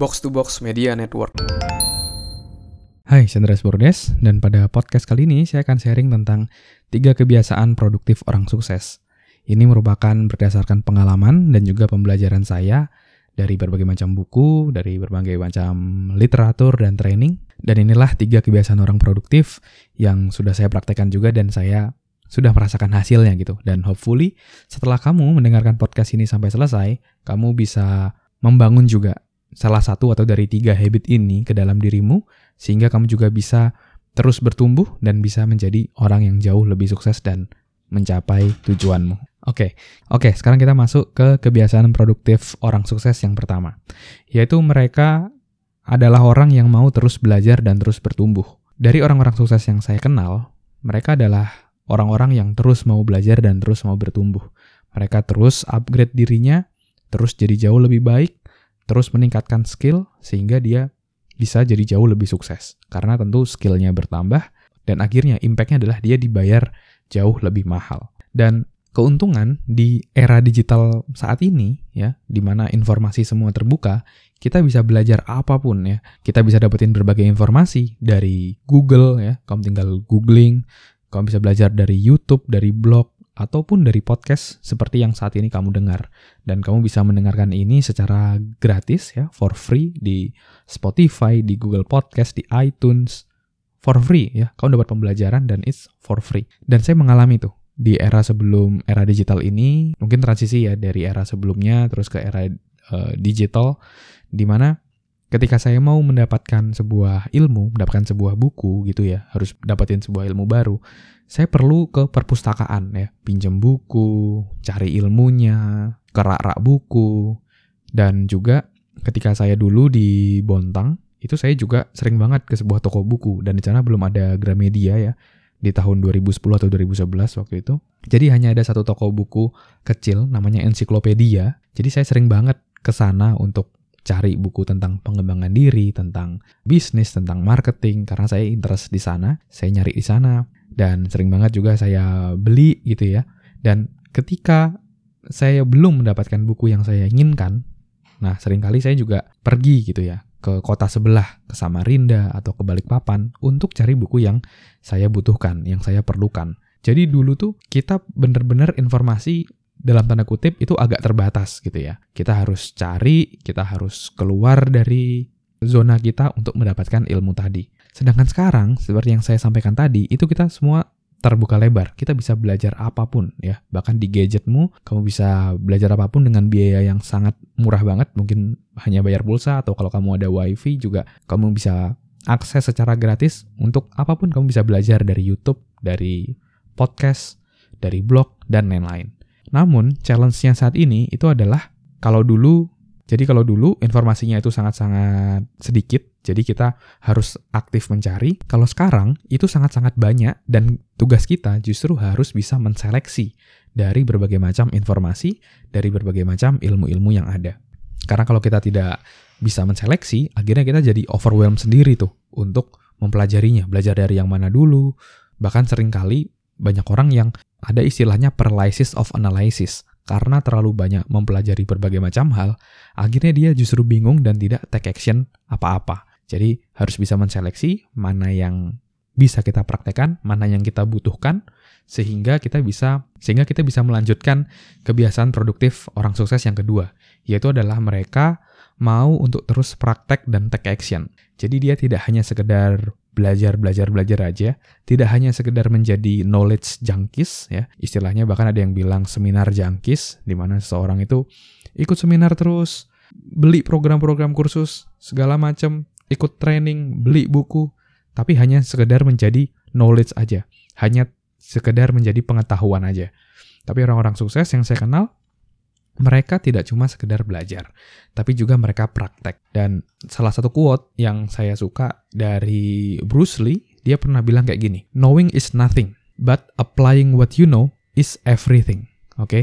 Box to Box Media Network. Hai, Chandra Bordes, dan pada podcast kali ini saya akan sharing tentang tiga kebiasaan produktif orang sukses. Ini merupakan berdasarkan pengalaman dan juga pembelajaran saya dari berbagai macam buku, dari berbagai macam literatur dan training. Dan inilah tiga kebiasaan orang produktif yang sudah saya praktekkan juga dan saya sudah merasakan hasilnya gitu. Dan hopefully setelah kamu mendengarkan podcast ini sampai selesai, kamu bisa membangun juga salah satu atau dari tiga habit ini ke dalam dirimu, sehingga kamu juga bisa terus bertumbuh dan bisa menjadi orang yang jauh lebih sukses dan mencapai tujuanmu. Oke, okay. oke. Okay, sekarang kita masuk ke kebiasaan produktif orang sukses yang pertama, yaitu mereka adalah orang yang mau terus belajar dan terus bertumbuh. Dari orang-orang sukses yang saya kenal, mereka adalah orang-orang yang terus mau belajar dan terus mau bertumbuh. Mereka terus upgrade dirinya, terus jadi jauh lebih baik, terus meningkatkan skill sehingga dia bisa jadi jauh lebih sukses. Karena tentu skillnya bertambah dan akhirnya impactnya adalah dia dibayar jauh lebih mahal. Dan keuntungan di era digital saat ini ya, di mana informasi semua terbuka, kita bisa belajar apa pun ya. Kita bisa dapetin berbagai informasi dari Google ya, kamu tinggal googling, kamu bisa belajar dari YouTube, dari blog, ataupun dari podcast seperti yang saat ini kamu dengar. Dan kamu bisa mendengarkan ini secara gratis ya, for free di Spotify, di Google Podcast, di iTunes, for free ya. Kamu dapat pembelajaran dan it's for free. Dan saya mengalami tuh di era sebelum era digital ini, mungkin transisi ya dari era sebelumnya terus ke era uh, digital, di mana ketika saya mau mendapatkan sebuah ilmu, mendapatkan sebuah buku gitu ya, harus dapatin sebuah ilmu baru, saya perlu ke perpustakaan ya, pinjam buku, cari ilmunya, kerak-rak buku, dan juga ketika saya dulu di Bontang, itu saya juga sering banget ke sebuah toko buku, dan di sana belum ada Gramedia ya, di tahun 2010 atau 2011 waktu itu. Jadi hanya ada satu toko buku kecil namanya Ensiklopedia. Jadi saya sering banget ke sana untuk cari buku tentang pengembangan diri, tentang bisnis, tentang marketing karena saya interest di sana, saya nyari di sana dan sering banget juga saya beli gitu ya. Dan ketika saya belum mendapatkan buku yang saya inginkan, nah sering kali saya juga pergi gitu ya ke kota sebelah, ke Samarinda atau ke Balikpapan untuk cari buku yang saya butuhkan, yang saya perlukan. Jadi dulu tuh kita bener-bener informasi dalam tanda kutip itu agak terbatas gitu ya. Kita harus cari, kita harus keluar dari zona kita untuk mendapatkan ilmu tadi. Sedangkan sekarang, seperti yang saya sampaikan tadi, itu kita semua terbuka lebar. Kita bisa belajar apa pun ya. Bahkan di gadgetmu, kamu bisa belajar apa pun dengan biaya yang sangat murah banget. Mungkin hanya bayar pulsa atau kalau kamu ada wifi juga kamu bisa akses secara gratis untuk apa pun kamu bisa belajar dari YouTube, dari podcast, dari blog, dan lain-lain. Namun, challenge-nya saat ini itu adalah kalau dulu, jadi kalau dulu informasinya itu sangat-sangat sedikit, jadi kita harus aktif mencari. Kalau sekarang itu sangat-sangat banyak dan tugas kita justru harus bisa menseleksi dari berbagai macam informasi, dari berbagai macam ilmu-ilmu yang ada. Karena kalau kita tidak bisa menseleksi, akhirnya kita jadi overwhelmed sendiri tuh untuk mempelajarinya, belajar dari yang mana dulu. Bahkan sering kali banyak orang yang ada istilahnya paralysis of analysis. Karena terlalu banyak mempelajari berbagai macam hal, akhirnya dia justru bingung dan tidak take action apa-apa. Jadi harus bisa menseleksi mana yang bisa kita praktekkan, mana yang kita butuhkan, sehingga kita bisa sehingga kita bisa melanjutkan kebiasaan produktif orang sukses yang kedua, yaitu adalah mereka mau untuk terus praktek dan take action. Jadi dia tidak hanya sekedar belajar belajar belajar aja. Tidak hanya sekedar menjadi knowledge junkies ya. Istilahnya bahkan ada yang bilang seminar junkies di mana seseorang itu ikut seminar terus beli program-program kursus segala macam ikut training beli buku tapi hanya sekedar menjadi knowledge aja. Hanya sekedar menjadi pengetahuan aja. Tapi orang-orang sukses yang saya kenal mereka tidak cuma sekedar belajar, tapi juga mereka praktek. Dan salah satu quote yang saya suka dari Bruce Lee, dia pernah bilang kayak gini, knowing is nothing, but applying what you know is everything. Oke, okay?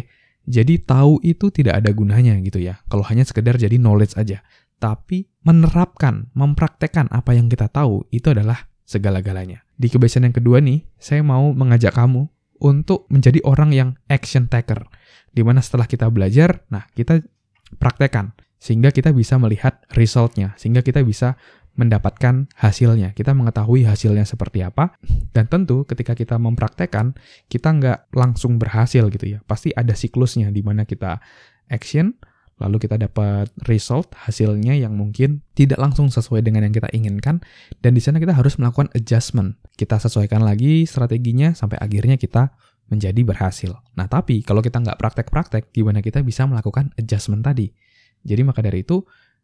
jadi tahu itu tidak ada gunanya gitu ya, kalau hanya sekedar jadi knowledge aja. Tapi menerapkan, mempraktekkan apa yang kita tahu itu adalah segala-galanya. Di kebiasaan yang kedua nih, saya mau mengajak kamu untuk menjadi orang yang action taker Di mana setelah kita belajar, nah kita praktekkan. sehingga kita bisa melihat resultnya, sehingga kita bisa mendapatkan hasilnya. Kita mengetahui hasilnya seperti apa, dan tentu ketika kita mempraktekkan, kita nggak langsung berhasil gitu ya. Pasti ada siklusnya di mana kita action, lalu kita dapat result hasilnya yang mungkin tidak langsung sesuai dengan yang kita inginkan, dan di sana kita harus melakukan adjustment. Kita sesuaikan lagi strateginya sampai akhirnya kita menjadi berhasil. Nah, tapi kalau kita nggak praktek-praktek, gimana kita bisa melakukan adjustment tadi? Jadi maka dari itu,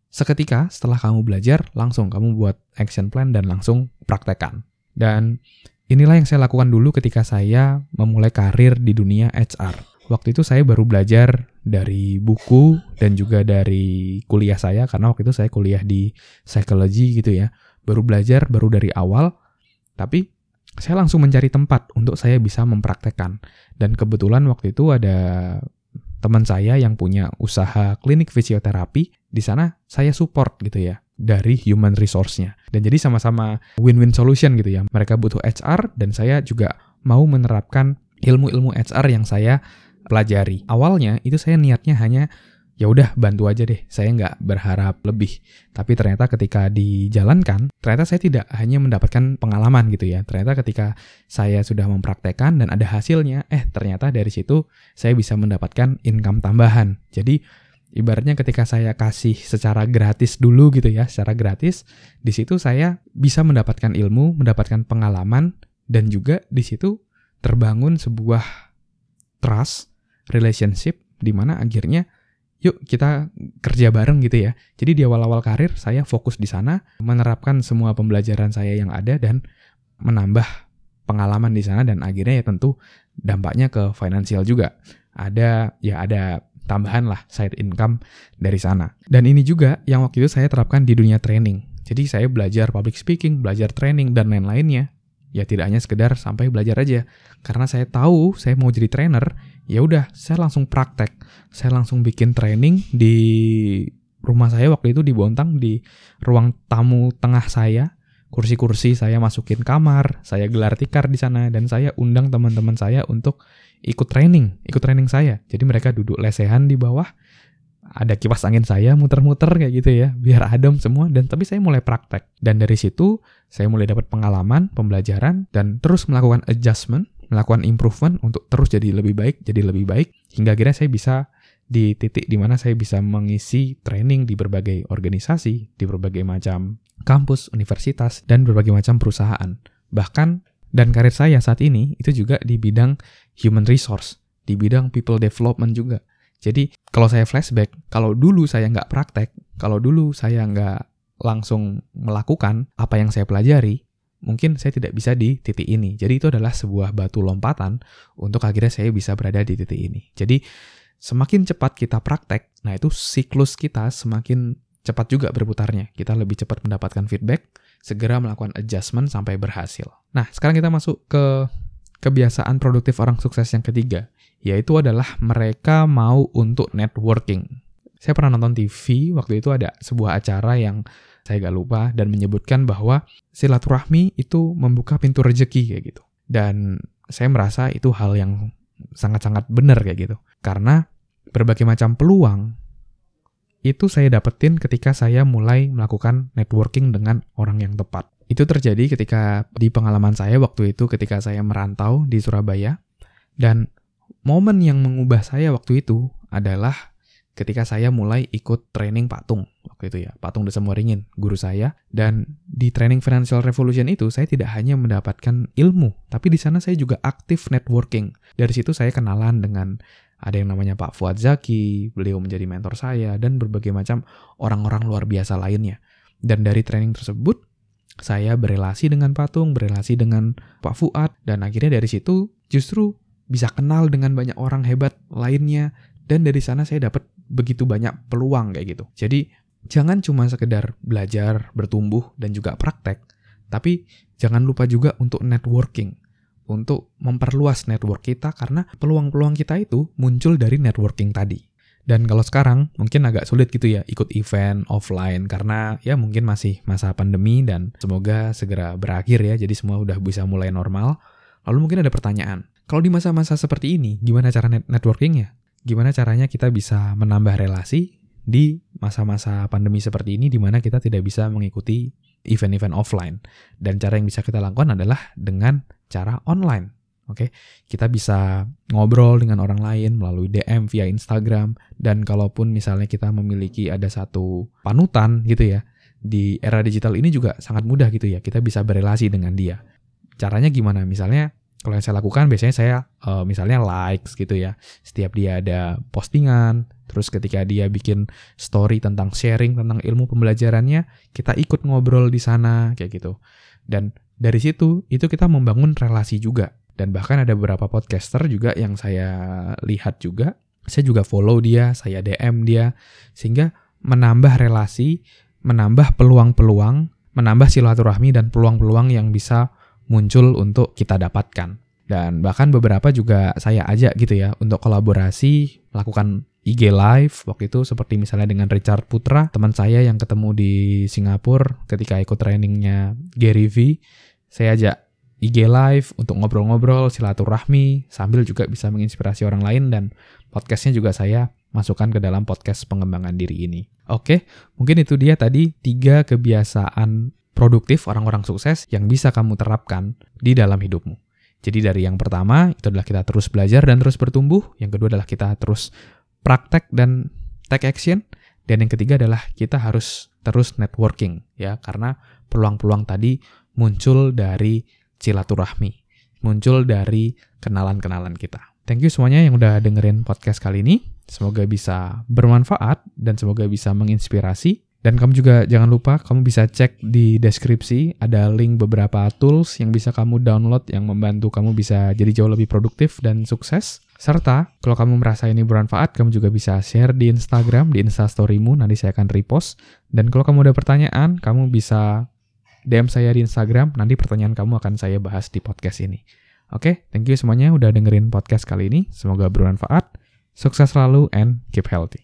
seketika setelah kamu belajar, langsung kamu buat action plan dan langsung praktekkan. Dan inilah yang saya lakukan dulu ketika saya memulai karir di dunia HR. Waktu itu saya baru belajar dari buku dan juga dari kuliah saya, karena waktu itu saya kuliah di psychology gitu ya. Baru belajar, baru dari awal, tapi saya langsung mencari tempat untuk saya bisa mempraktekkan. Dan kebetulan waktu itu ada teman saya yang punya usaha klinik fisioterapi, di sana saya support gitu ya dari human resource-nya. Dan jadi sama-sama win-win solution gitu ya. Mereka butuh HR dan saya juga mau menerapkan ilmu-ilmu HR yang saya pelajari. Awalnya itu saya niatnya hanya ya udah bantu aja deh, saya nggak berharap lebih. Tapi ternyata ketika dijalankan, ternyata saya tidak hanya mendapatkan pengalaman gitu ya. Ternyata ketika saya sudah mempraktekkan dan ada hasilnya, eh ternyata dari situ saya bisa mendapatkan income tambahan. Jadi ibaratnya ketika saya kasih secara gratis dulu gitu ya, secara gratis, di situ saya bisa mendapatkan ilmu, mendapatkan pengalaman, dan juga di situ terbangun sebuah trust, relationship, di mana akhirnya yuk kita kerja bareng gitu ya. Jadi di awal-awal karir saya fokus di sana, menerapkan semua pembelajaran saya yang ada dan menambah pengalaman di sana dan akhirnya ya tentu dampaknya ke finansial juga. Ada ya ada tambahan lah side income dari sana. Dan ini juga yang waktu itu saya terapkan di dunia training. Jadi saya belajar public speaking, belajar training dan lain-lainnya. Ya tidak hanya sekedar sampai belajar aja. Karena saya tahu saya mau jadi trainer, ya udah saya langsung praktek. Saya langsung bikin training di rumah saya waktu itu di Bontang di ruang tamu tengah saya. Kursi-kursi saya masukin kamar saya gelar tikar di sana dan saya undang teman-teman saya untuk ikut training ikut training saya. Jadi mereka duduk lesehan di bawah. Ada kipas angin saya muter-muter kayak gitu ya biar adem semua. Dan tapi saya mulai praktek. Dan dari situ saya mulai dapat pengalaman pembelajaran dan terus melakukan adjustment melakukan improvement untuk terus jadi lebih baik, jadi lebih baik, hingga akhirnya saya bisa di titik di mana saya bisa mengisi training di berbagai organisasi, di berbagai macam kampus, universitas, dan berbagai macam perusahaan. Bahkan, dan karir saya saat ini itu juga di bidang human resource, di bidang people development juga. Jadi, kalau saya flashback, kalau dulu saya nggak praktek, kalau dulu saya nggak langsung melakukan apa yang saya pelajari, mungkin saya tidak bisa di titik ini. Jadi itu adalah sebuah batu lompatan untuk akhirnya saya bisa berada di titik ini. Jadi semakin cepat kita praktek, nah itu siklus kita semakin cepat juga berputarnya. Kita lebih cepat mendapatkan feedback, segera melakukan adjustment sampai berhasil. Nah, sekarang kita masuk ke kebiasaan produktif orang sukses yang ketiga, yaitu adalah mereka mau untuk networking. Saya pernah nonton TV, waktu itu ada sebuah acara yang saya gak lupa, dan menyebutkan bahwa silaturahmi itu membuka pintu rejeki kayak gitu. Dan saya merasa itu hal yang sangat-sangat benar kayak gitu. Karena berbagai macam peluang itu saya dapetin ketika saya mulai melakukan networking dengan orang yang tepat. Itu terjadi ketika di pengalaman saya waktu itu ketika saya merantau di Surabaya. Dan momen yang mengubah saya waktu itu adalah ketika saya mulai ikut training patung waktu itu ya, patung desa Muaringin, guru saya. Dan di training Financial Revolution itu saya tidak hanya mendapatkan ilmu, tapi di sana saya juga aktif networking. Dari situ saya kenalan dengan ada yang namanya Pak Fuad Zaki, beliau menjadi mentor saya, dan berbagai macam orang-orang luar biasa lainnya. Dan dari training tersebut, saya berelasi dengan patung, berelasi dengan Pak Fuad, dan akhirnya dari situ justru bisa kenal dengan banyak orang hebat lainnya, dan dari sana saya dapat begitu banyak peluang kayak gitu. Jadi jangan cuma sekedar belajar, bertumbuh, dan juga praktek, tapi jangan lupa juga untuk networking, untuk memperluas network kita karena peluang-peluang kita itu muncul dari networking tadi. Dan kalau sekarang mungkin agak sulit gitu ya ikut event offline karena ya mungkin masih masa pandemi dan semoga segera berakhir ya jadi semua udah bisa mulai normal. Lalu mungkin ada pertanyaan, kalau di masa-masa seperti ini gimana cara net networkingnya? gimana caranya kita bisa menambah relasi di masa-masa pandemi seperti ini di mana kita tidak bisa mengikuti event-event offline. Dan cara yang bisa kita lakukan adalah dengan cara online. Oke, okay? kita bisa ngobrol dengan orang lain melalui DM via Instagram dan kalaupun misalnya kita memiliki ada satu panutan gitu ya di era digital ini juga sangat mudah gitu ya kita bisa berelasi dengan dia. Caranya gimana? Misalnya kalau yang saya lakukan biasanya saya uh, misalnya likes gitu ya. Setiap dia ada postingan terus ketika dia bikin story tentang sharing tentang ilmu pembelajarannya kita ikut ngobrol di sana kayak gitu. Dan dari situ itu kita membangun relasi juga. Dan bahkan ada beberapa podcaster juga yang saya lihat juga, saya juga follow dia, saya DM dia, sehingga menambah relasi, menambah peluang-peluang, menambah silaturahmi dan peluang-peluang yang bisa muncul untuk kita dapatkan. Dan bahkan beberapa juga saya ajak gitu ya untuk kolaborasi, melakukan IG Live waktu itu seperti misalnya dengan Richard Putra, teman saya yang ketemu di Singapura ketika ikut trainingnya Gary V. Saya ajak IG live untuk ngobrol-ngobrol, silaturahmi, sambil juga bisa menginspirasi orang lain dan podcastnya juga saya masukkan ke dalam podcast pengembangan diri ini. Oke, mungkin itu dia tadi tiga kebiasaan produktif orang-orang sukses yang bisa kamu terapkan di dalam hidupmu. Jadi dari yang pertama itu adalah kita terus belajar dan terus bertumbuh, yang kedua adalah kita terus praktek dan take action, dan yang ketiga adalah kita harus terus networking ya karena peluang-peluang tadi muncul dari silaturahmi, muncul dari kenalan-kenalan kita. Thank you semuanya yang udah dengerin podcast kali ini. Semoga bisa bermanfaat dan semoga bisa menginspirasi. Dan kamu juga jangan lupa kamu bisa cek di deskripsi ada link beberapa tools yang bisa kamu download yang membantu kamu bisa jadi jauh lebih produktif dan sukses. Serta kalau kamu merasa ini bermanfaat, kamu juga bisa share di Instagram, di Instastorymu, nanti saya akan repost. Dan kalau kamu ada pertanyaan, kamu bisa DM saya di Instagram, nanti pertanyaan kamu akan saya bahas di podcast ini. Oke, thank you semuanya udah dengerin podcast kali ini. Semoga bermanfaat. Sukses selalu and keep healthy.